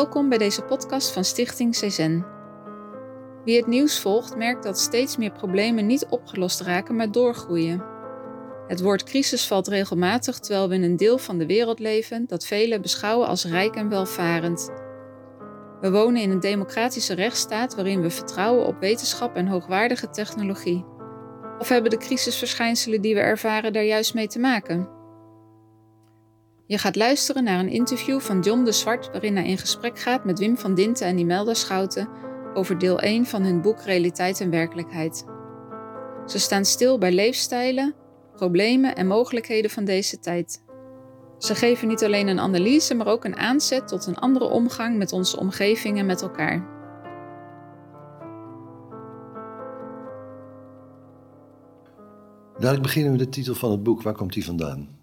Welkom bij deze podcast van Stichting CZN. Wie het nieuws volgt, merkt dat steeds meer problemen niet opgelost raken, maar doorgroeien. Het woord crisis valt regelmatig terwijl we in een deel van de wereld leven dat velen beschouwen als rijk en welvarend. We wonen in een democratische rechtsstaat waarin we vertrouwen op wetenschap en hoogwaardige technologie. Of hebben de crisisverschijnselen die we ervaren daar juist mee te maken? Je gaat luisteren naar een interview van John de Zwart, waarin hij in gesprek gaat met Wim van Dinten en Imelda Schouten over deel 1 van hun boek Realiteit en Werkelijkheid. Ze staan stil bij leefstijlen, problemen en mogelijkheden van deze tijd. Ze geven niet alleen een analyse, maar ook een aanzet tot een andere omgang met onze omgeving en met elkaar. Dadelijk beginnen we de titel van het boek. Waar komt die vandaan?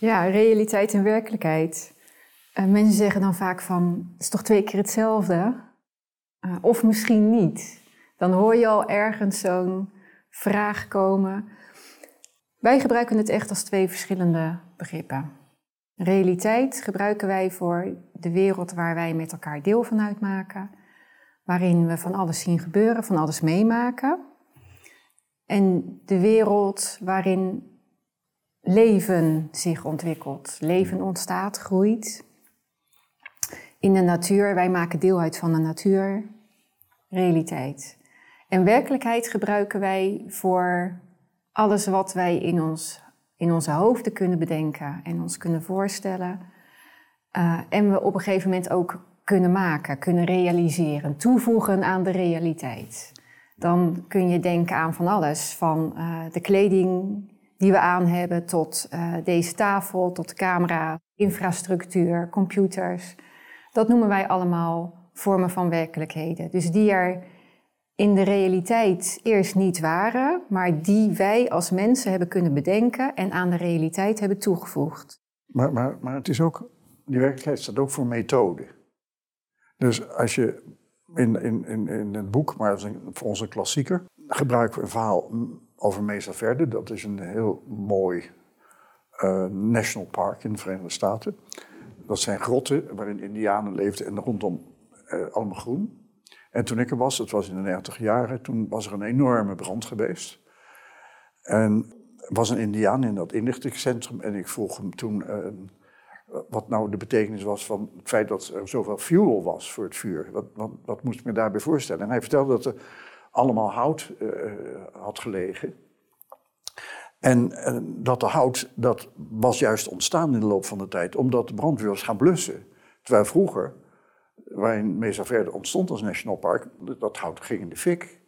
Ja, realiteit en werkelijkheid. Uh, mensen zeggen dan vaak van, het is toch twee keer hetzelfde? Uh, of misschien niet. Dan hoor je al ergens zo'n vraag komen. Wij gebruiken het echt als twee verschillende begrippen. Realiteit gebruiken wij voor de wereld waar wij met elkaar deel van uitmaken. Waarin we van alles zien gebeuren, van alles meemaken. En de wereld waarin leven zich ontwikkelt. Leven ontstaat, groeit. In de natuur, wij maken deel uit van de natuur, realiteit. En werkelijkheid gebruiken wij voor alles wat wij in, ons, in onze hoofden kunnen bedenken en ons kunnen voorstellen. Uh, en we op een gegeven moment ook kunnen maken, kunnen realiseren, toevoegen aan de realiteit. Dan kun je denken aan van alles, van uh, de kleding die we aan hebben, tot uh, deze tafel, tot camera, infrastructuur, computers. Dat noemen wij allemaal vormen van werkelijkheden. Dus die er in de realiteit eerst niet waren, maar die wij als mensen hebben kunnen bedenken en aan de realiteit hebben toegevoegd. Maar, maar, maar het is ook, die werkelijkheid staat ook voor methode. Dus als je in, in, in, in het boek, maar voor onze klassieker, gebruiken we een verhaal over Mesa Verde. Dat is een heel mooi uh, national park in de Verenigde Staten. Dat zijn grotten waarin indianen leefden en rondom uh, allemaal groen. En toen ik er was, dat was in de 90 jaren, toen was er een enorme brand geweest. En er was een indiaan in dat inlichtingscentrum en ik vroeg hem toen uh, wat nou de betekenis was van het feit dat er zoveel fuel was voor het vuur. Wat, wat, wat moest ik me daarbij voorstellen? En hij vertelde dat er allemaal hout uh, had gelegen. En uh, dat de hout, dat was juist ontstaan in de loop van de tijd, omdat de brandweer was gaan blussen. Terwijl vroeger, waarin Mesa Verde ontstond als national park, dat hout ging in de fik.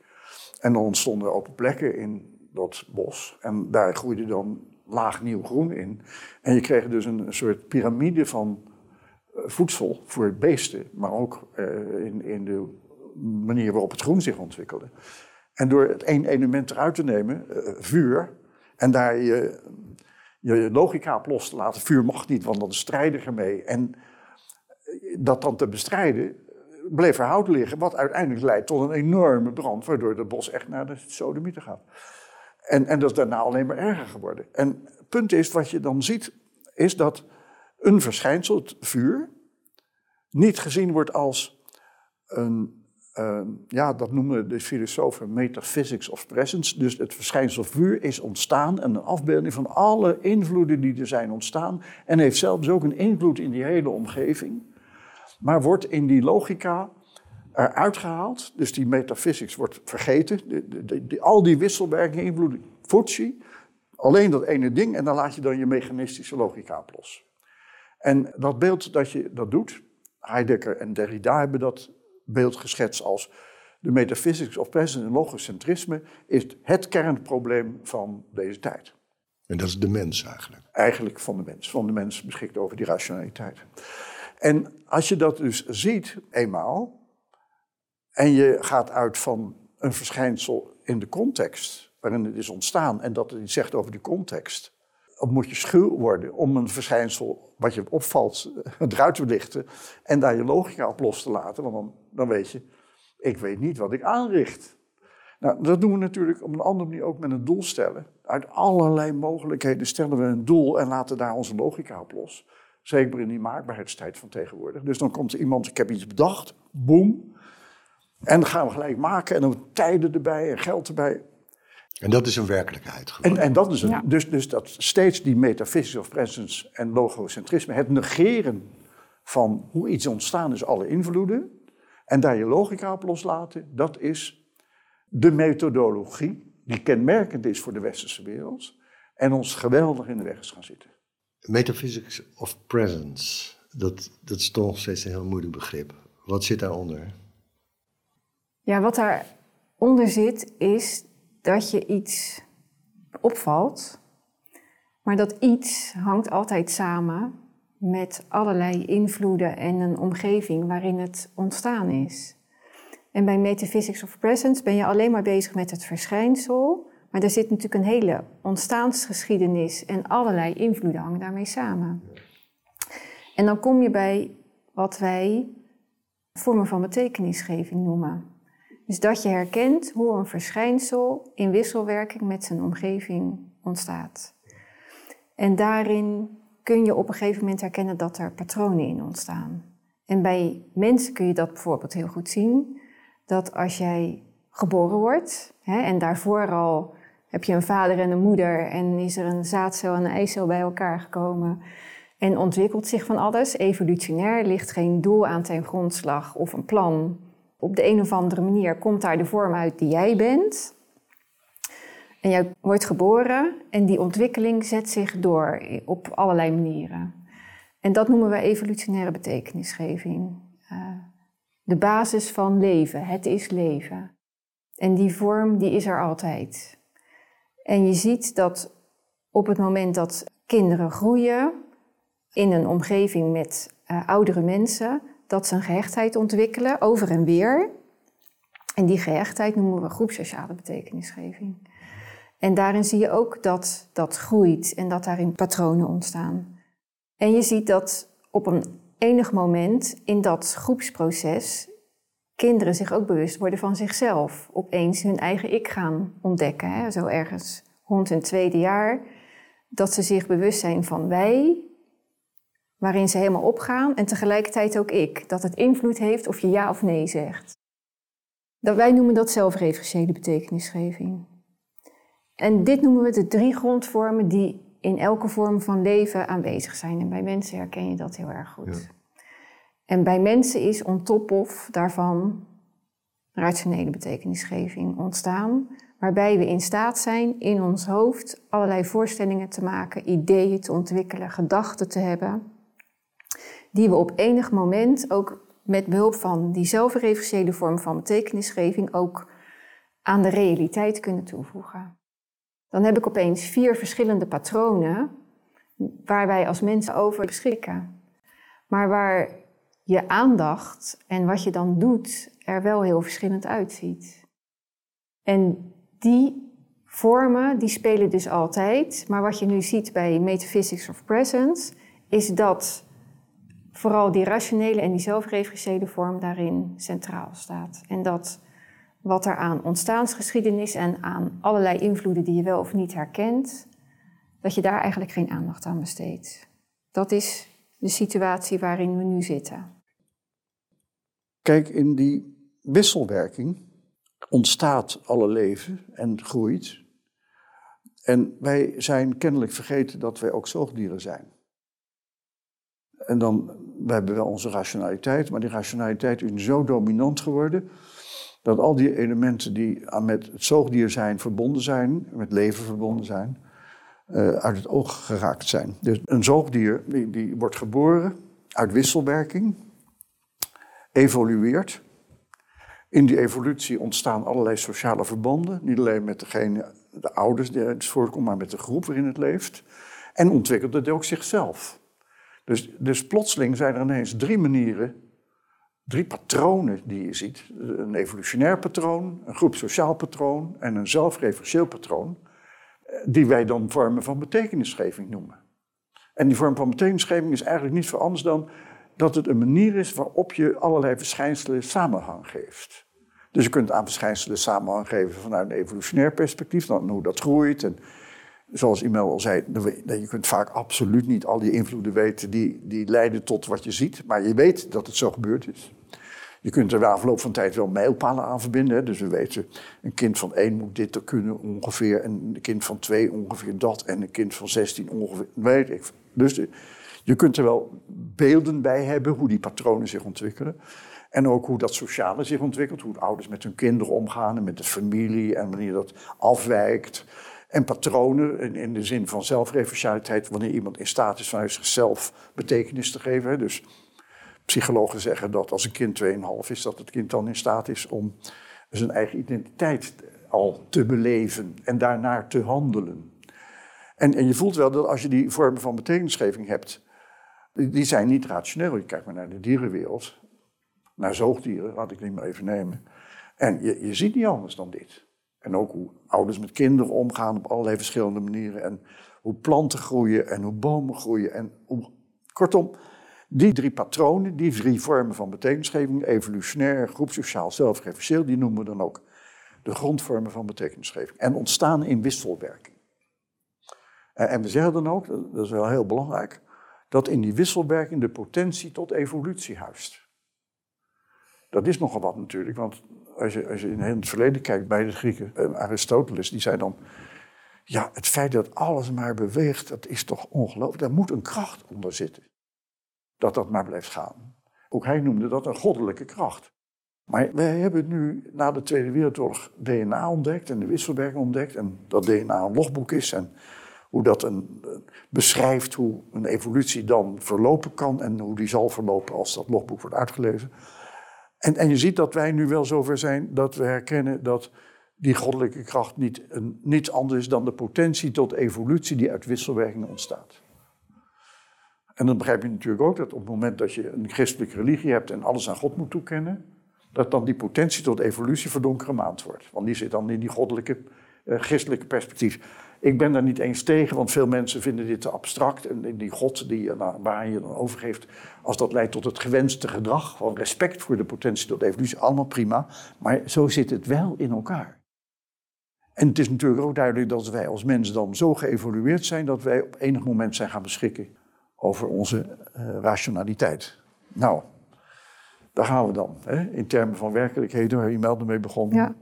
En dan ontstonden open plekken in dat bos. En daar groeide dan laag nieuw groen in. En je kreeg dus een, soort piramide van voedsel voor beesten, maar ook in, in de manier waarop het groen zich ontwikkelde. En door het één element eruit te nemen, uh, vuur, en daar je, je logica op los te laten, vuur mag niet, want dan strijden ermee. En dat dan te bestrijden, bleef er hout liggen, wat uiteindelijk leidt tot een enorme brand, waardoor het bos echt naar de sodomieten gaat. En, en dat is daarna alleen maar erger geworden. En het punt is, wat je dan ziet, is dat een verschijnsel, het vuur, niet gezien wordt als een uh, ja, dat noemen de filosofen metaphysics of presence. Dus het verschijnsel vuur is ontstaan en een afbeelding van alle invloeden die er zijn ontstaan. En heeft zelfs ook een invloed in die hele omgeving. Maar wordt in die logica eruit gehaald. Dus die metaphysics wordt vergeten. De, al die wisselwerkingen, invloeden, Fuji. Alleen dat ene ding en dan laat je dan je mechanistische logica op los. En dat beeld dat je dat doet, Heidegger en Derrida hebben dat beeld geschetst als de metaphysics of presence en logocentrisme is het kernprobleem van deze tijd. En dat is de mens eigenlijk? Eigenlijk van de mens. Van de mens beschikt over die rationaliteit. En als je dat dus ziet eenmaal, en je gaat uit van een verschijnsel in de context waarin het is ontstaan en dat het iets zegt over die context, moet je schuw worden om een verschijnsel wat je opvalt eruit te lichten en daar je logica op los te laten. Want dan, dan weet je, ik weet niet wat ik aanricht. Nou, dat doen we natuurlijk op een andere manier ook met een doel stellen. Uit allerlei mogelijkheden stellen we een doel en laten daar onze logica op los. Zeker in die maakbaarheidstijd van tegenwoordig. Dus dan komt er iemand, ik heb iets bedacht, boem. En dan gaan we gelijk maken en dan tijden erbij en geld erbij. En dat is een werkelijkheid. En, en dat is. Ja. Dus, dus dat steeds die metaphysics of presence en logocentrisme, het negeren van hoe iets ontstaan is, alle invloeden, en daar je logica op loslaten, dat is de methodologie die kenmerkend is voor de westerse wereld en ons geweldig in de weg is gaan zitten. Metaphysics of presence, dat, dat is toch nog steeds een heel moeilijk begrip. Wat zit daaronder? Ja, wat daaronder zit is dat je iets opvalt, maar dat iets hangt altijd samen met allerlei invloeden en een omgeving waarin het ontstaan is. En bij Metaphysics of Presence ben je alleen maar bezig met het verschijnsel, maar daar zit natuurlijk een hele ontstaansgeschiedenis en allerlei invloeden hangen daarmee samen. En dan kom je bij wat wij vormen van betekenisgeving noemen. Dus dat je herkent hoe een verschijnsel in wisselwerking met zijn omgeving ontstaat. En daarin kun je op een gegeven moment herkennen dat er patronen in ontstaan. En bij mensen kun je dat bijvoorbeeld heel goed zien. Dat als jij geboren wordt hè, en daarvoor al heb je een vader en een moeder en is er een zaadcel en een eicel bij elkaar gekomen en ontwikkelt zich van alles. Evolutionair ligt geen doel aan ten grondslag of een plan. Op de een of andere manier komt daar de vorm uit die jij bent. En jij wordt geboren en die ontwikkeling zet zich door op allerlei manieren. En dat noemen we evolutionaire betekenisgeving. Uh, de basis van leven, het is leven. En die vorm die is er altijd. En je ziet dat op het moment dat kinderen groeien in een omgeving met uh, oudere mensen, dat ze een gehechtheid ontwikkelen over en weer. En die gehechtheid noemen we groepsociale betekenisgeving. En daarin zie je ook dat dat groeit en dat daarin patronen ontstaan. En je ziet dat op een enig moment in dat groepsproces kinderen zich ook bewust worden van zichzelf. Opeens hun eigen ik gaan ontdekken. Hè? Zo ergens rond hun tweede jaar. Dat ze zich bewust zijn van wij, waarin ze helemaal opgaan. En tegelijkertijd ook ik. Dat het invloed heeft of je ja of nee zegt. Dat wij noemen dat zelfreferentiële betekenisgeving. En dit noemen we de drie grondvormen die in elke vorm van leven aanwezig zijn. En bij mensen herken je dat heel erg goed. Ja. En bij mensen is on top of daarvan rationele betekenisgeving ontstaan, waarbij we in staat zijn in ons hoofd allerlei voorstellingen te maken, ideeën te ontwikkelen, gedachten te hebben, die we op enig moment ook met behulp van die zelfreferentiële vorm van betekenisgeving ook aan de realiteit kunnen toevoegen. Dan heb ik opeens vier verschillende patronen waar wij als mensen over beschikken. Maar waar je aandacht en wat je dan doet er wel heel verschillend uitziet. En die vormen, die spelen dus altijd. Maar wat je nu ziet bij Metaphysics of Presence, is dat vooral die rationele en die zelfreferentiële vorm daarin centraal staat. En dat wat er aan ontstaansgeschiedenis en aan allerlei invloeden die je wel of niet herkent, dat je daar eigenlijk geen aandacht aan besteedt. Dat is de situatie waarin we nu zitten. Kijk, in die wisselwerking ontstaat alle leven en groeit. En wij zijn kennelijk vergeten dat wij ook zoogdieren zijn. En dan, we hebben wel onze rationaliteit, maar die rationaliteit is zo dominant geworden dat al die elementen die met het zoogdier zijn verbonden zijn, met leven verbonden zijn, uh, uit het oog geraakt zijn. Dus een zoogdier die, die wordt geboren uit wisselwerking, evolueert. In die evolutie ontstaan allerlei sociale verbanden, niet alleen met degene, de ouders die het voorkomt, maar met de groep waarin het leeft. En ontwikkelt het ook zichzelf. Dus, dus plotseling zijn er ineens drie manieren drie patronen die je ziet. Een evolutionair patroon, een groep sociaal patroon en een zelfreferentieel patroon. Die wij dan vormen van betekenisgeving noemen. En die vorm van betekenisgeving is eigenlijk niet veel anders dan dat het een manier is waarop je allerlei verschijnselen samenhang geeft. Dus je kunt aan verschijnselen samenhang geven vanuit een evolutionair perspectief, dan hoe dat groeit en zoals Imel al zei, je kunt vaak absoluut niet al die invloeden weten die, die leiden tot wat je ziet. Maar je weet dat het zo gebeurd is. Je kunt er na afloop van tijd wel mijlpalen aan verbinden. Dus we weten, een kind van één moet dit kunnen ongeveer. En een kind van twee ongeveer dat. En een kind van zestien ongeveer, weet ik. Dus je kunt er wel beelden bij hebben hoe die patronen zich ontwikkelen. En ook hoe dat sociale zich ontwikkelt. Hoe ouders met hun kinderen omgaan en met de familie. En wanneer dat afwijkt. En patronen in, in de zin van zelfreferentialiteit. Wanneer iemand in staat is vanuit zichzelf betekenis te geven. Dus psychologen zeggen dat als een kind 2,5 is, dat het kind dan in staat is om zijn eigen identiteit al te beleven en daarnaar te handelen. En, en je voelt wel dat als je die vormen van betekenisgeving hebt, die zijn niet rationeel. Je kijkt maar naar de dierenwereld, naar zoogdieren, laat ik die maar even nemen. En je, je ziet niet anders dan dit. En ook hoe ouders met kinderen omgaan op allerlei verschillende manieren. En hoe planten groeien en hoe bomen groeien. En kortom, die drie patronen, die drie vormen van betekenisgeving, evolutionair, groepsociaal, zelfreferentieel, die noemen we dan ook de grondvormen van betekenisgeving. En ontstaan in wisselwerking. En we zeggen dan ook, dat is wel heel belangrijk, dat in die wisselwerking de potentie tot evolutie huist. Dat is nogal wat natuurlijk, want als je, als je in het verleden kijkt bij de Grieken, en Aristoteles, die zei dan, ja, het feit dat alles maar beweegt, dat is toch ongelooflijk, daar moet een kracht onder zitten dat dat maar blijft gaan. Ook hij noemde dat een goddelijke kracht. Maar wij hebben nu na de Tweede Wereldoorlog DNA ontdekt en de wisselwerking ontdekt. En dat DNA een logboek is en hoe dat een, beschrijft hoe een evolutie dan verlopen kan en hoe die zal verlopen als dat logboek wordt uitgelezen. En, en je ziet dat wij nu wel zover zijn dat we herkennen dat die goddelijke kracht niet een, niets anders is dan de potentie tot evolutie die uit wisselwerkingen ontstaat. En dan begrijp je natuurlijk ook dat op het moment dat je een christelijke religie hebt en alles aan God moet toekennen, dat dan die potentie tot evolutie verdonkere maand wordt. Want die zit dan in die goddelijke, uh, christelijke perspectief. Ik ben daar niet eens tegen, want veel mensen vinden dit te abstract. En die God die, uh, waar je dan overgeeft, als dat leidt tot het gewenste gedrag van respect voor de potentie tot evolutie, allemaal prima. Maar zo zit het wel in elkaar. En het is natuurlijk ook duidelijk dat wij als mens dan zo geëvolueerd zijn dat wij op enig moment zijn gaan beschikken over onze uh, rationaliteit. Nou, daar gaan we dan. Hè? In termen van werkelijkheden, waar je meldde mee begonnen. Ja.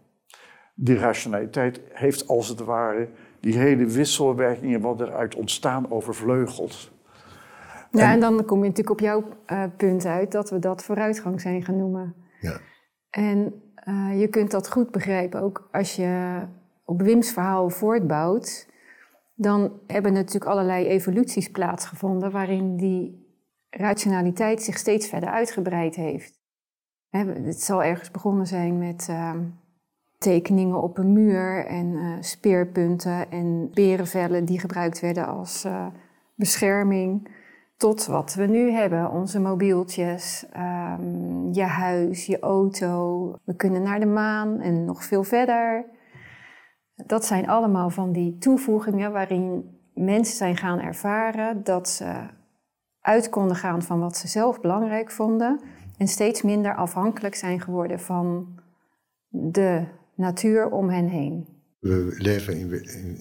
Die rationaliteit heeft als het ware die hele wisselwerkingen wat eruit ontstaan overvleugeld. Ja, en, dan kom je natuurlijk op jouw uh, punt uit dat we dat vooruitgang zijn gaan noemen. Ja. En uh, je kunt dat goed begrijpen, ook als je op Wim's verhaal voortbouwt dan hebben natuurlijk allerlei evoluties plaatsgevonden waarin die rationaliteit zich steeds verder uitgebreid heeft. Het zal ergens begonnen zijn met ehm, tekeningen op een muur en uh, speerpunten en berenvellen die gebruikt werden als uh, bescherming. Tot wat we nu hebben, onze mobieltjes, um, je huis, je auto. We kunnen naar de maan en nog veel verder. Dat zijn allemaal van die toevoegingen waarin mensen zijn gaan ervaren dat ze uit konden gaan van wat ze zelf belangrijk vonden en steeds minder afhankelijk zijn geworden van de natuur om hen heen. We leven in,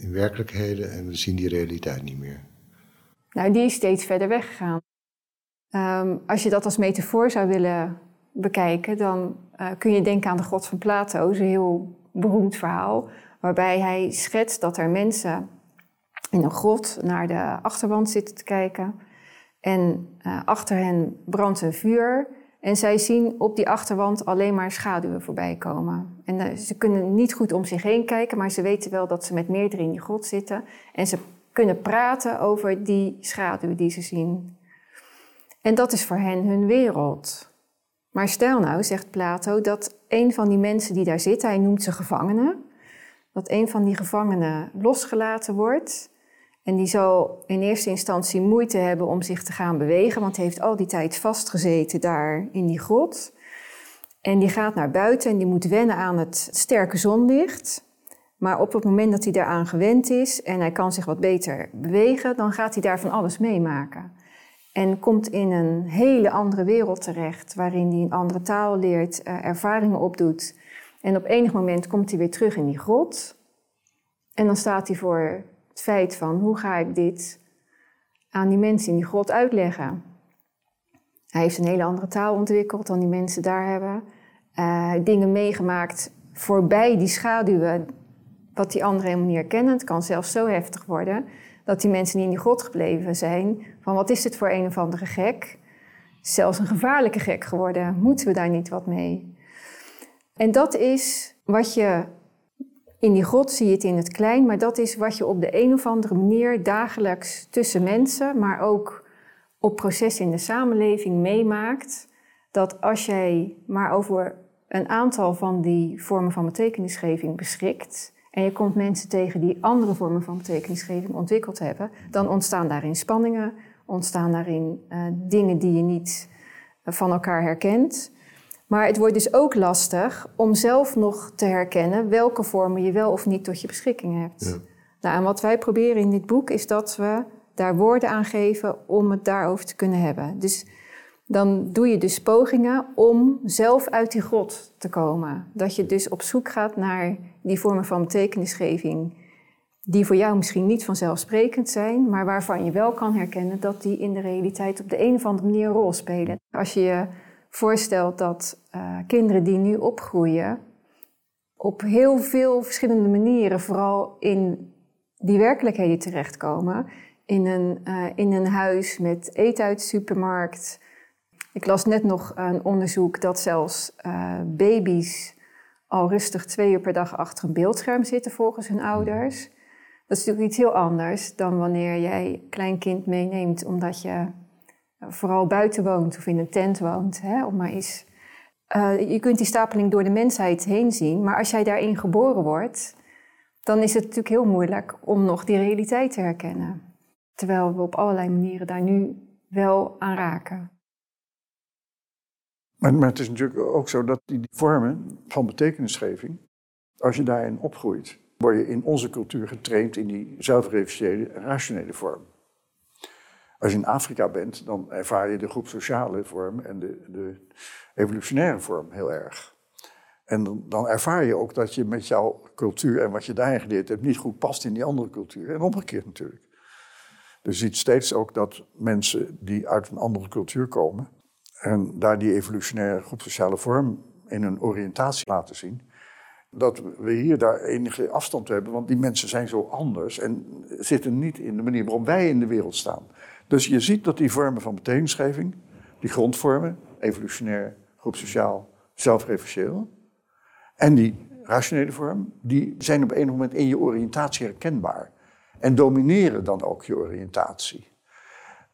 in, werkelijkheden en we zien die realiteit niet meer. Nou, die is steeds verder weggegaan. Um, als je dat als metafoor zou willen bekijken, dan uh, kun je denken aan de God van Plato, een heel beroemd verhaal waarbij hij schetst dat er mensen in een grot naar de achterwand zitten te kijken. En uh, achter hen brandt een vuur. En zij zien op die achterwand alleen maar schaduwen voorbij komen. En uh, ze kunnen niet goed om zich heen kijken, maar ze weten wel dat ze met meerdere in die grot zitten. En ze kunnen praten over die schaduwen die ze zien. En dat is voor hen hun wereld. Maar stel nou, zegt Plato, dat een van die mensen die daar zitten, hij noemt ze gevangenen, dat een van die gevangenen losgelaten wordt. En die zal in eerste instantie moeite hebben om zich te gaan bewegen, want hij heeft al die tijd vastgezeten daar in die grot. En die gaat naar buiten en die moet wennen aan het sterke zonlicht. Maar op het moment dat hij daaraan gewend is en hij kan zich wat beter bewegen, dan gaat hij daar van alles meemaken. En komt in een hele andere wereld terecht, waarin hij een andere taal leert, eh, ervaringen opdoet. En op enig moment komt hij weer terug in die grot. En dan staat hij voor feit van hoe ga ik dit aan die mensen in die grot uitleggen. Hij heeft een hele andere taal ontwikkeld dan die mensen daar hebben. Uh, dingen meegemaakt voorbij die schaduwen, wat die anderen helemaal niet herkennen. Het kan zelfs zo heftig worden dat die mensen die in die grot gebleven zijn, van wat is dit voor een of andere gek? Zelfs een gevaarlijke gek geworden. Moeten we daar niet wat mee? En dat is wat je in die grot zie je het in het klein, maar dat is wat je op de een of andere manier dagelijks tussen mensen, maar ook op processen in de samenleving meemaakt. Dat als jij maar over een aantal van die vormen van betekenisgeving beschikt, en je komt mensen tegen die andere vormen van betekenisgeving ontwikkeld hebben, dan ontstaan daarin spanningen, ontstaan daarin uh, dingen die je niet uh, van elkaar herkent. Maar het wordt dus ook lastig om zelf nog te herkennen welke vormen je wel of niet tot je beschikking hebt. Ja. Nou, en wat wij proberen in dit boek is dat we daar woorden aan geven om het daarover te kunnen hebben. Dus dan doe je dus pogingen om zelf uit die grot te komen. Dat je dus op zoek gaat naar die vormen van betekenisgeving, die voor jou misschien niet vanzelfsprekend zijn, maar waarvan je wel kan herkennen dat die in de realiteit op de een of andere manier een rol spelen. Als je je voorstelt dat uh, kinderen die nu opgroeien op heel veel verschillende manieren, vooral in die werkelijkheden terechtkomen, in een, uh, in een huis met eten uit de supermarkt, ik las net nog een onderzoek dat zelfs uh, baby's al rustig twee uur per dag achter een beeldscherm zitten volgens hun ouders. Dat is natuurlijk iets heel anders dan wanneer jij klein kind meeneemt omdat je eh, vooral buiten woont of in een tent woont. Hè, om maar eens. Uh, je kunt die stapeling door de mensheid heen zien, maar als jij daarin geboren wordt, dan is het natuurlijk heel moeilijk om nog die realiteit te herkennen. Terwijl we op allerlei manieren daar nu wel aan raken. Maar, maar, het is natuurlijk ook zo dat die vormen van betekenisgeving, als je daarin opgroeit, word je in onze cultuur getraind in die zelfreferentiële, rationele vorm. Als je in Afrika bent, dan ervaar je de groep sociale vorm en de, de evolutionaire vorm heel erg. En dan, dan, ervaar je ook dat je met jouw cultuur en wat je daarin geleerd hebt niet goed past in die andere cultuur. En omgekeerd natuurlijk. Dus je ziet steeds ook dat mensen die uit een andere cultuur komen, en daar die evolutionaire groepsociale vorm in een oriëntatie laten zien. Dat we hier daar enige afstand hebben, want die mensen zijn zo anders en zitten niet in de manier waarop wij in de wereld staan. Dus je ziet dat die vormen van betekenisgeving, die grondvormen, evolutionair, groepsociaal, zelfreferentieel, en die rationele vorm, die zijn op een moment in je oriëntatie herkenbaar. En domineren dan ook je oriëntatie.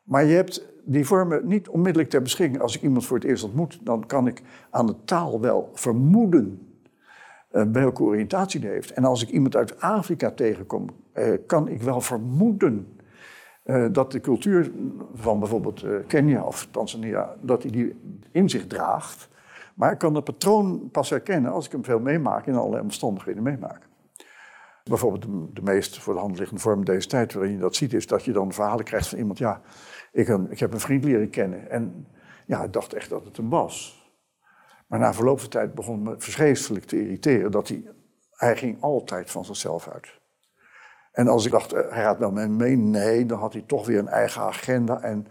Maar je hebt die vormen niet onmiddellijk ter beschikking. Als ik iemand voor het eerst ontmoet, dan kan ik aan de taal wel vermoeden uh, welke oriëntatie die heeft. En als ik iemand uit Afrika tegenkom, uh, kan ik wel vermoeden uh, dat de cultuur van bijvoorbeeld Kenia of Tanzania, dat hij die in zich draagt. Maar ik kan dat patroon pas herkennen als ik hem veel meemaak in allerlei omstandigheden meemaak. Bijvoorbeeld de, de meest voor de hand liggende vorm deze tijd waarin je dat ziet, is dat je dan verhalen krijgt van iemand, ja, ik, ik heb een vriend leren kennen en ja, ik dacht echt dat het hem was. Maar na verloop van tijd begon me verschrikkelijk te irriteren dat hij, hij ging altijd van zichzelf uit. En als ik dacht, eh, hij gaat wel met me mee, nee, dan had hij toch weer een eigen agenda. En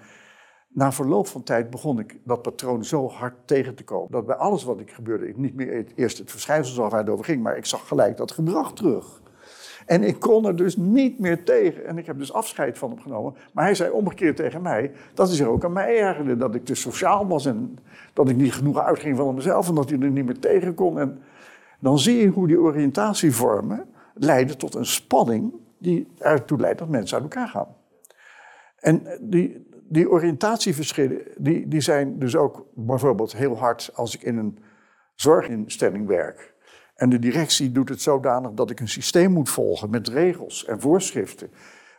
na verloop van tijd begon ik dat patroon zo hard tegen te komen. Dat bij alles wat ik gebeurde, ik niet meer eerst het verschijnsel zag waar het over ging, maar ik zag gelijk dat gedrag terug. En ik kon er dus niet meer tegen. En ik heb dus afscheid van hem genomen. Maar hij zei omgekeerd tegen mij dat hij zich ook aan mij ergerde. Dat ik te sociaal was en dat ik niet genoeg uitging van mezelf en dat hij er niet meer tegen kon. En dan zie je hoe die oriëntatievormen leiden tot een spanning die ertoe leidt dat mensen uit elkaar gaan. En die, die oriëntatieverschillen die, die zijn dus ook bijvoorbeeld heel hard als ik in een zorginstelling werk. En de directie doet het zodanig dat ik een systeem moet volgen met regels en voorschriften.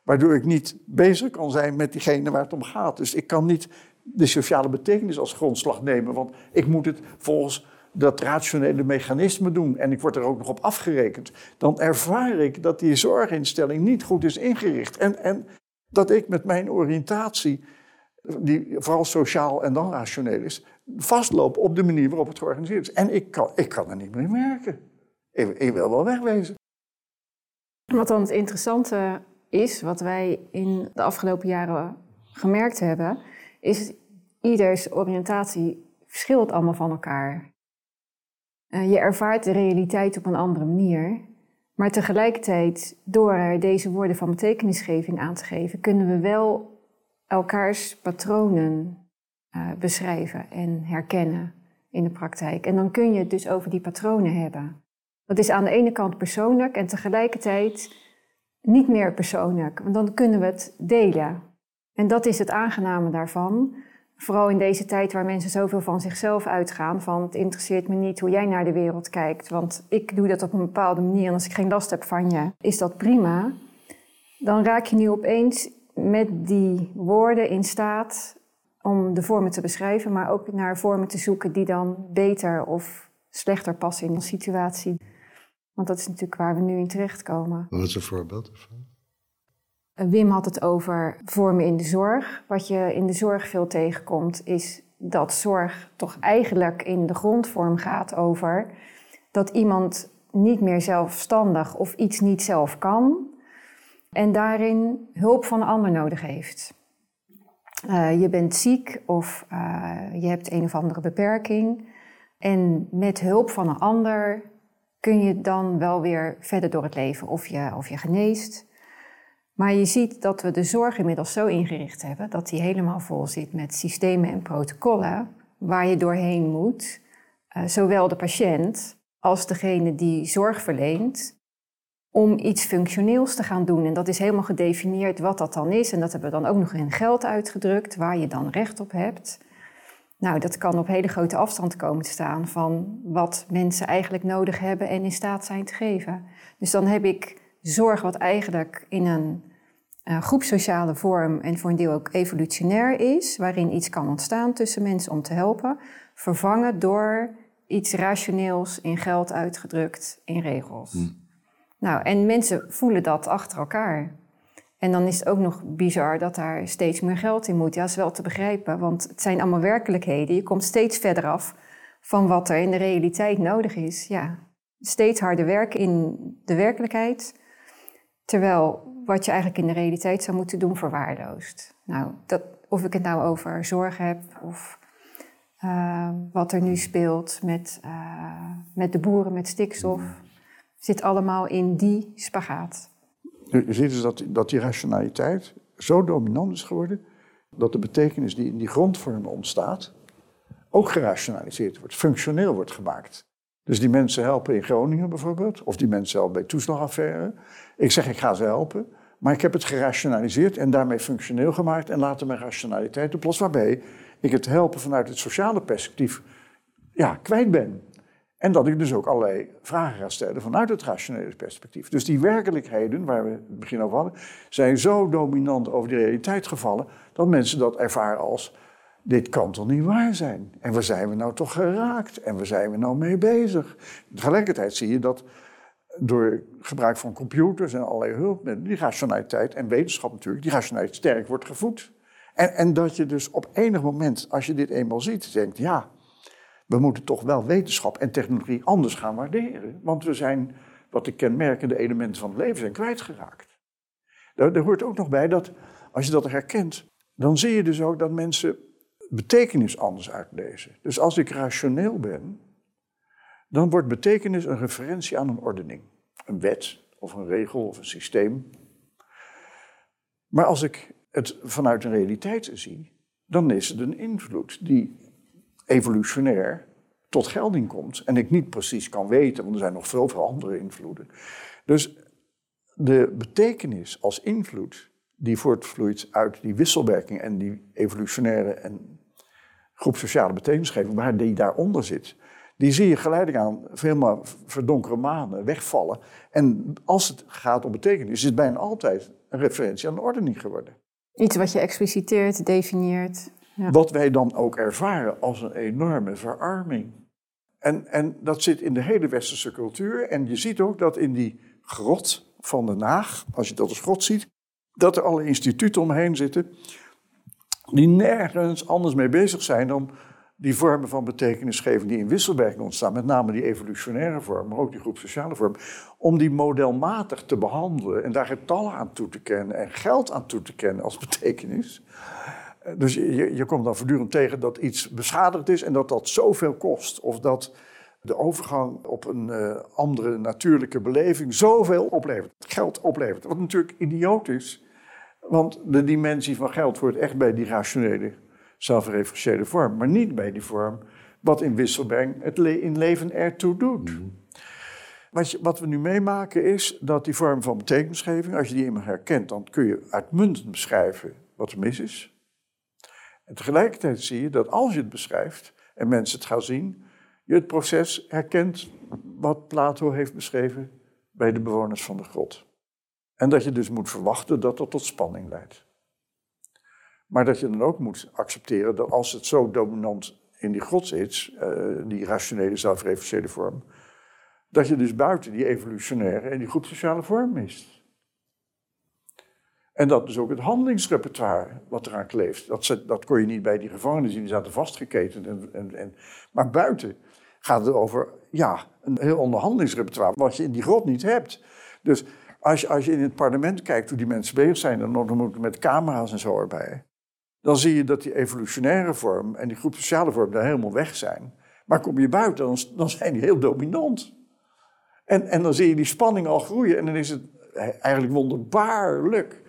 Waardoor ik niet bezig kan zijn met diegene waar het om gaat. Dus ik kan niet de sociale betekenis als grondslag nemen, want ik moet het volgens dat rationele mechanisme doen en ik word er ook nog op afgerekend. Dan ervaar ik dat die zorginstelling niet goed is ingericht. En, en dat ik met mijn oriëntatie, die vooral sociaal en dan rationeel is, vastlopen op de manier waarop het georganiseerd is. En ik kan, ik kan er niet meer werken. Ik, ik wil wel wegwezen. Wat dan het interessante is, wat wij in de afgelopen jaren gemerkt hebben, is ieders oriëntatie verschilt allemaal van elkaar. Uh, je ervaart de realiteit op een andere manier. Maar tegelijkertijd, door deze woorden van betekenisgeving aan te geven, kunnen we wel elkaars patronen uh, beschrijven en herkennen in de praktijk. En dan kun je het dus over die patronen hebben. Dat is aan de ene kant persoonlijk en tegelijkertijd niet meer persoonlijk, want dan kunnen we het delen. En dat is het aangename daarvan. Vooral in deze tijd waar mensen zoveel van zichzelf uitgaan, van het interesseert me niet hoe jij naar de wereld kijkt, want ik doe dat op een bepaalde manier en als ik geen last heb van je, is dat prima. Dan raak je nu opeens met die woorden in staat om de vormen te beschrijven, maar ook naar vormen te zoeken die dan beter of slechter passen in een situatie. Want dat is natuurlijk waar we nu in terechtkomen. Wat is een voorbeeld ervan? Eh, Wim had het over vormen in de zorg. Wat je in de zorg veel tegenkomt, is dat zorg toch eigenlijk in de grondvorm gaat over dat iemand niet meer zelfstandig of iets niet zelf kan en daarin hulp van een ander nodig heeft. Uh, je bent ziek of uh, je hebt een of andere beperking en met hulp van een ander kun je dan wel weer verder door het leven of je, of je geneest. Maar je ziet dat we de zorg inmiddels zo ingericht hebben dat die helemaal vol zit met systemen en protocollen waar je doorheen moet. Uh, zowel de patiënt als degene die zorg verleent, om iets functioneels te gaan doen. En dat is helemaal gedefinieerd wat dat dan is. En dat hebben we dan ook nog in geld uitgedrukt, waar je dan recht op hebt. Nou, dat kan op hele grote afstand komen te staan van wat mensen eigenlijk nodig hebben en in staat zijn te geven. Dus dan heb ik zorg wat eigenlijk in een uh, groepsociale vorm en voor een deel ook evolutionair is, waarin iets kan ontstaan tussen mensen om te helpen, vervangen door iets rationeels in geld uitgedrukt in regels. Hm. Nou, en mensen voelen dat achter elkaar. En dan is het ook nog bizar dat daar steeds meer geld in moet. Ja, dat is wel te begrijpen, want het zijn allemaal werkelijkheden. Je komt steeds verder af van wat er in de realiteit nodig is. Ja, steeds harder werken in de werkelijkheid, terwijl wat je eigenlijk in de realiteit zou moeten doen verwaarloost. Nou, dat, of ik het nou over zorg heb of uh, wat er nu speelt met, uh, met de boeren met stikstof, zit allemaal in die spagaat. Je ziet dus dat, dat die rationaliteit zo dominant is geworden dat de betekenis die in die grondvormen ontstaat ook gerationaliseerd wordt, functioneel wordt gemaakt. Dus die mensen helpen in Groningen bijvoorbeeld, of die mensen helpen bij toeslagaffaire. Ik zeg ik ga ze helpen, maar ik heb het gerationaliseerd en daarmee functioneel gemaakt en later mijn rationaliteit op los, waarbij ik het helpen vanuit het sociale perspectief ja, kwijt ben. En dat ik dus ook allerlei vragen ga stellen vanuit het rationele perspectief. Dus die werkelijkheden, waar we het begin over hadden, zijn zo dominant over de realiteit gevallen dat mensen dat ervaren als: dit kan toch niet waar zijn? En waar zijn we nou toch geraakt? En waar zijn we nou mee bezig? Tegelijkertijd zie je dat door gebruik van computers en allerlei hulpmiddelen, die rationaliteit en wetenschap natuurlijk, die rationaliteit sterk wordt gevoed. En, en dat je dus op enig moment, als je dit eenmaal ziet, denkt: ja we moeten toch wel wetenschap en technologie anders gaan waarderen. Want we zijn, wat de kenmerkende elementen van het leven zijn, kwijtgeraakt. Daar, hoort ook nog bij dat, als je dat herkent, dan zie je dus ook dat mensen betekenis anders uitlezen. Dus als ik rationeel ben, dan wordt betekenis een referentie aan een ordening. Een wet of een regel of een systeem. Maar als ik het vanuit een realiteit zie, dan is het een invloed die evolutionair tot gelding komt. En ik niet precies kan weten, want er zijn nog veel, veel andere invloeden. Dus de betekenis als invloed die voortvloeit uit die wisselwerking en die evolutionaire en groepsociale betekenisgeving, waar die daaronder zit, die zie je geleidelijk aan veel verdonkere manen wegvallen. En als het gaat om betekenis, is het bijna altijd een referentie aan de ordening geworden. Iets wat je expliciteert, definieert. Wat wij dan ook ervaren als een enorme verarming. En, en dat zit in de hele westerse cultuur. En je ziet ook dat in die grot van Den Haag, als je dat als grot ziet, dat er alle instituten omheen zitten die nergens anders mee bezig zijn dan die vormen van betekenisgeving die in wisselwerking ontstaan, met name die evolutionaire vorm, maar ook die groep sociale vorm, om die modelmatig te behandelen en daar getallen aan toe te kennen en geld aan toe te kennen als betekenis. Dus je, je komt dan voortdurend tegen dat iets beschadigd is en dat dat zoveel kost. Of dat de overgang op een uh, andere natuurlijke beleving zoveel oplevert, geld oplevert. Wat natuurlijk idioot is, want de dimensie van geld wordt echt bij die rationele, zelfreferentiële vorm, maar niet bij die vorm wat in wisselbreng het in leven ertoe doet. Mm. Wat, wat, we nu meemaken is dat die vorm van betekenisgeving, als je die eenmaal herkent, dan kun je uitmuntend beschrijven wat er mis is. En tegelijkertijd zie je dat als je het beschrijft en mensen het gaan zien, je het proces herkent wat Plato heeft beschreven bij de bewoners van de grot. En dat je dus moet verwachten dat dat tot spanning leidt. Maar dat je dan ook moet accepteren dat als het zo dominant in die grot zit, uh, die rationele zelfreferentiële vorm, dat je dus buiten die evolutionaire en die groepsociale vorm mist. En dat dus ook het handelingsrepertoire wat eraan kleeft. Dat, dat kon je niet bij die gevangenen zien, die zaten vastgeketend. En, en, en, maar buiten gaat het over ja, een heel onderhandelingsrepertoire, wat je in die grot niet hebt. Dus als je, als je in het parlement kijkt hoe die mensen bezig zijn, dan nog met camera's en zo erbij, dan zie je dat die evolutionaire vorm en die groep sociale vorm daar helemaal weg zijn. Maar kom je buiten, dan, dan zijn die heel dominant. En, en dan zie je die spanning al groeien en dan is het eigenlijk wonderbaarlijk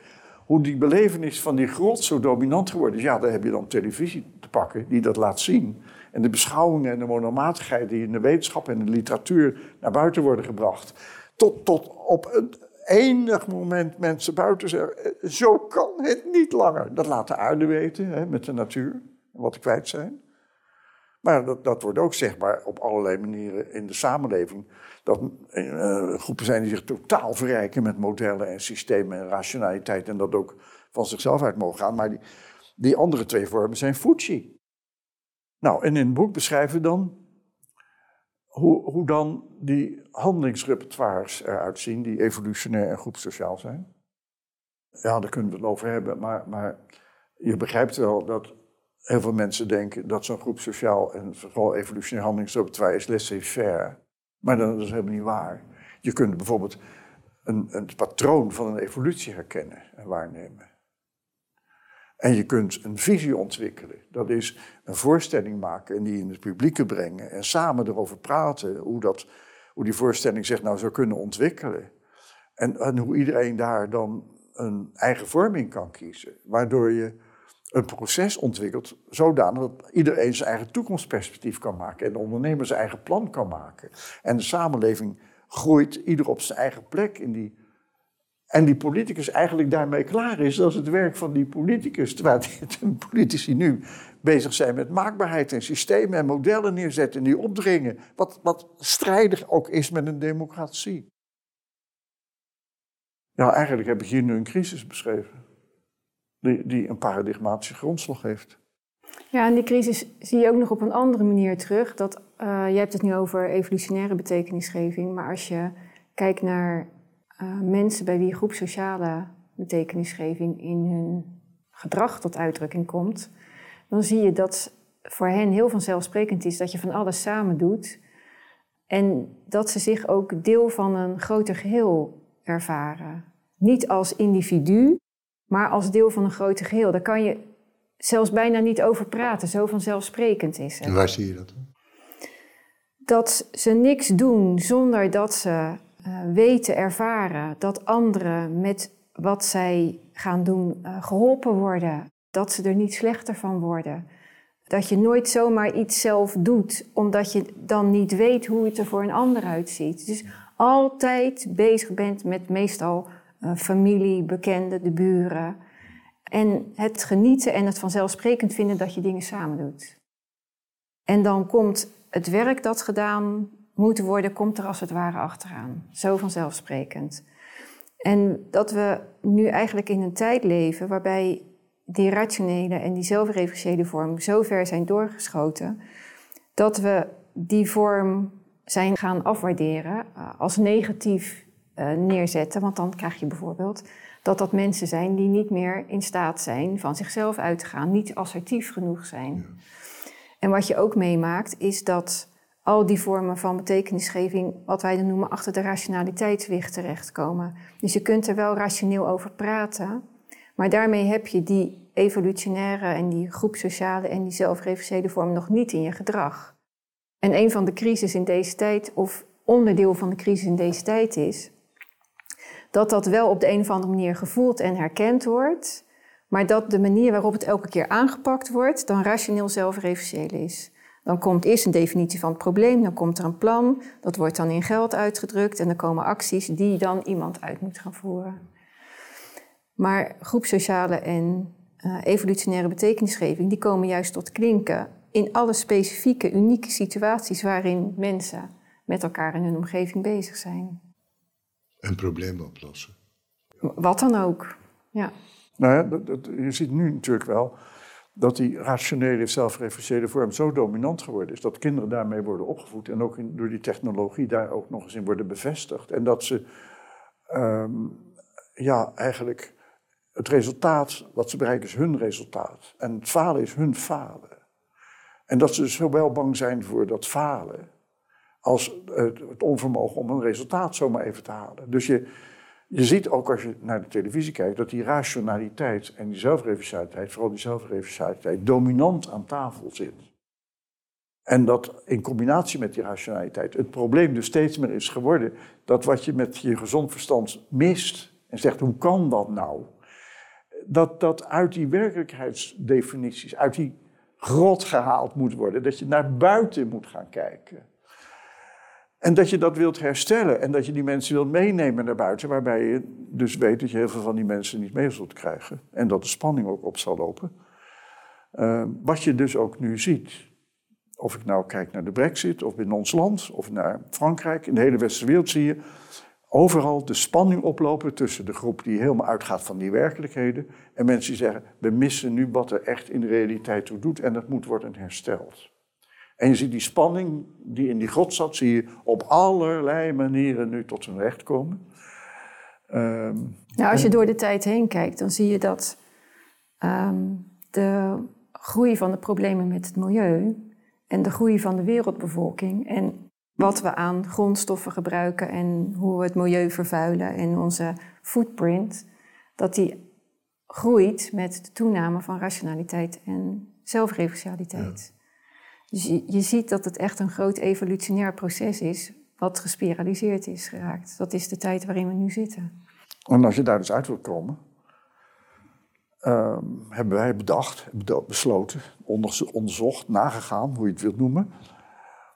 hoe die belevenis van die grot zo dominant geworden is. Ja, daar heb je dan televisie te pakken die dat laat zien. En de beschouwingen en de monomatigheid die in de wetenschap en de literatuur naar buiten worden gebracht. Tot, tot op een enig moment mensen buiten zeggen, eh, zo kan het niet langer. Dat laat de aarde weten, hè, met de natuur, wat te kwijt zijn. Maar dat, dat wordt ook zichtbaar op allerlei manieren in de samenleving. Dat uh, groepen zijn die zich totaal verrijken met modellen en systemen en rationaliteit. En dat ook van zichzelf uit mogen gaan. Maar die, die andere twee vormen zijn Fuji. Nou, en in het boek beschrijven we dan hoe, hoe dan die handelingsrepertoires eruit zien, die evolutionair en groepsociaal zijn. Ja, daar kunnen we het over hebben, maar, maar je begrijpt wel dat heel veel mensen denken dat zo'n groep sociaal en vooral evolutionair handelingsrepertoire is laissez-faire. Maar dat is helemaal niet waar. Je kunt bijvoorbeeld een, een patroon van een evolutie herkennen en waarnemen. En je kunt een visie ontwikkelen. Dat is een voorstelling maken en die in het publieke brengen. En samen erover praten hoe, dat, hoe die voorstelling zich nou zou kunnen ontwikkelen. En, hoe iedereen daar dan een eigen vorming kan kiezen. Waardoor je een proces ontwikkelt zodanig dat iedereen zijn eigen toekomstperspectief kan maken en de ondernemer zijn eigen plan kan maken. En de samenleving groeit ieder op zijn eigen plek in die. En die politicus eigenlijk daarmee klaar is, dat is het werk van die politicus. Terwijl de politici nu bezig zijn met maakbaarheid en systemen en modellen neerzetten en die opdringen. Wat, wat strijdig ook is met een democratie. Ja, eigenlijk heb ik hier nu een crisis beschreven die, die een paradigmatische grondslag heeft. Ja, en die crisis zie je ook nog op een andere manier terug. Dat, uh, je hebt het nu over evolutionaire betekenisgeving, maar als je kijkt naar uh, mensen bij wie groepsociale betekenisgeving in hun gedrag tot uitdrukking komt, dan zie je dat voor hen heel vanzelfsprekend is dat je van alles samen doet en dat ze zich ook deel van een groter geheel ervaren. Niet als individu, maar als deel van een groter geheel. Daar kan je zelfs bijna niet over praten, zo vanzelfsprekend is het. En waar zie je dat? Dat ze niks doen zonder dat ze weten, ervaren dat anderen met wat zij gaan doen uh, geholpen worden. Dat ze er niet slechter van worden. Dat je nooit zomaar iets zelf doet, omdat je dan niet weet hoe het er voor een ander uitziet. Dus altijd bezig bent met meestal uh, familie, bekenden, de buren. En het genieten en het vanzelfsprekend vinden dat je dingen samen doet. En dan komt het werk dat gedaan moet worden, komt er als het ware achteraan. Zo vanzelfsprekend. En dat we nu eigenlijk in een tijd leven waarbij die rationele en die zelfreferentiële vorm zo ver zijn doorgeschoten, dat we die vorm zijn gaan afwaarderen uh, als negatief uh, neerzetten. Want dan krijg je bijvoorbeeld dat dat mensen zijn die niet meer in staat zijn van zichzelf uit te gaan, niet assertief genoeg zijn. En wat je ook meemaakt is dat al die vormen van betekenisgeving, wat wij dan noemen, achter de rationaliteitswicht terechtkomen. Dus je kunt er wel rationeel over praten, maar daarmee heb je die evolutionaire en die groepsociale en die zelfreferentiële vorm nog niet in je gedrag. En een van de crises in deze tijd, of onderdeel van de crisis in deze tijd is, dat dat wel op de een of andere manier gevoeld en herkend wordt, maar dat de manier waarop het elke keer aangepakt wordt, dan rationeel zelfreferentieel is. Dan komt eerst een definitie van het probleem, dan komt er een plan, dat wordt dan in geld uitgedrukt en dan komen acties die dan iemand uit moet gaan voeren. Maar groepsociale en uh, evolutionaire betekenisgeving, die komen juist tot klinken in alle specifieke, unieke situaties waarin mensen met elkaar in hun omgeving bezig zijn. Een probleem oplossen. Wat dan ook, ja. Nou ja, dat, dat, je ziet nu natuurlijk wel dat die rationele, zelfreferentiële vorm zo dominant geworden is, dat kinderen daarmee worden opgevoed en ook door die technologie daar ook nog eens in worden bevestigd. En dat ze um, ja, eigenlijk het resultaat wat ze bereiken is hun resultaat. En het falen is hun falen. En dat ze zowel bang zijn voor dat falen als het, onvermogen om een resultaat zomaar even te halen. Dus je, je ziet ook als je naar de televisie kijkt dat die rationaliteit en die zelfreferentialiteit, vooral die zelfreferentialiteit, dominant aan tafel zit. En dat in combinatie met die rationaliteit het probleem dus steeds meer is geworden dat wat je met je gezond verstand mist en zegt hoe kan dat nou, dat dat uit die werkelijkheidsdefinities, uit die grot gehaald moet worden, dat je naar buiten moet gaan kijken. En dat je dat wilt herstellen en dat je die mensen wilt meenemen naar buiten, waarbij je dus weet dat je heel veel van die mensen niet mee zult krijgen. En dat de spanning ook op zal lopen. Uh, wat je dus ook nu ziet. Of ik nou kijk naar de brexit, of in ons land, of naar Frankrijk, in de hele westerse wereld zie je overal de spanning oplopen tussen de groep die helemaal uitgaat van die werkelijkheden en mensen die zeggen, we missen nu wat er echt in de realiteit toe doet en dat moet worden hersteld. En je ziet die spanning die in die grot zat, zie je op allerlei manieren nu tot zijn recht komen. Um, nou, als je door de tijd heen kijkt, dan zie je dat um, de groei van de problemen met het milieu en de groei van de wereldbevolking en wat we aan grondstoffen gebruiken en hoe we het milieu vervuilen en onze footprint, dat die groeit met de toename van rationaliteit en zelfreferentialiteit. Dus je, je, ziet dat het echt een groot evolutionair proces is, wat gespiraliseerd is geraakt. Dat is de tijd waarin we nu zitten. En als je daar dus uit wilt komen, uh, hebben wij bedacht, besloten, onderzocht, nagegaan, hoe je het wilt noemen.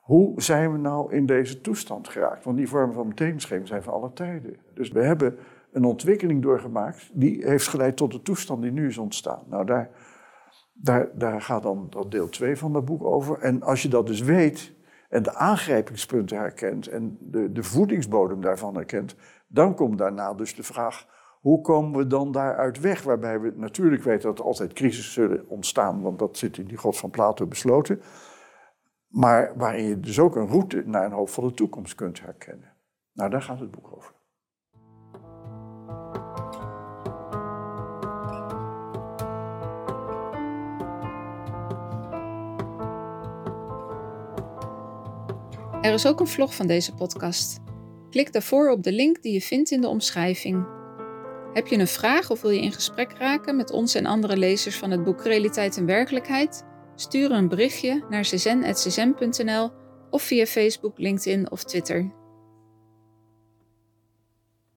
Hoe zijn we nou in deze toestand geraakt? Want die vormen van betekenisgeving zijn van alle tijden. Dus we hebben een ontwikkeling doorgemaakt die heeft geleid tot de toestand die nu is ontstaan. Nou, daar daar, gaat dan dat deel 2 van dat boek over. En als je dat dus weet en de aangrijpingspunten herkent en de, de voedingsbodem daarvan herkent, dan komt daarna dus de vraag: hoe komen we dan daaruit weg? Waarbij we natuurlijk weten dat er altijd crisis zullen ontstaan, want dat zit in die God van Plato besloten. Maar waarin je dus ook een route naar een hoopvolle toekomst kunt herkennen. Nou, daar gaat het boek over. Er is ook een vlog van deze podcast. Klik daarvoor op de link die je vindt in de omschrijving. Heb je een vraag of wil je in gesprek raken met ons en andere lezers van het boek Realiteit en Werkelijkheid? Stuur een berichtje naar czen.czen.nl of via Facebook, LinkedIn of Twitter.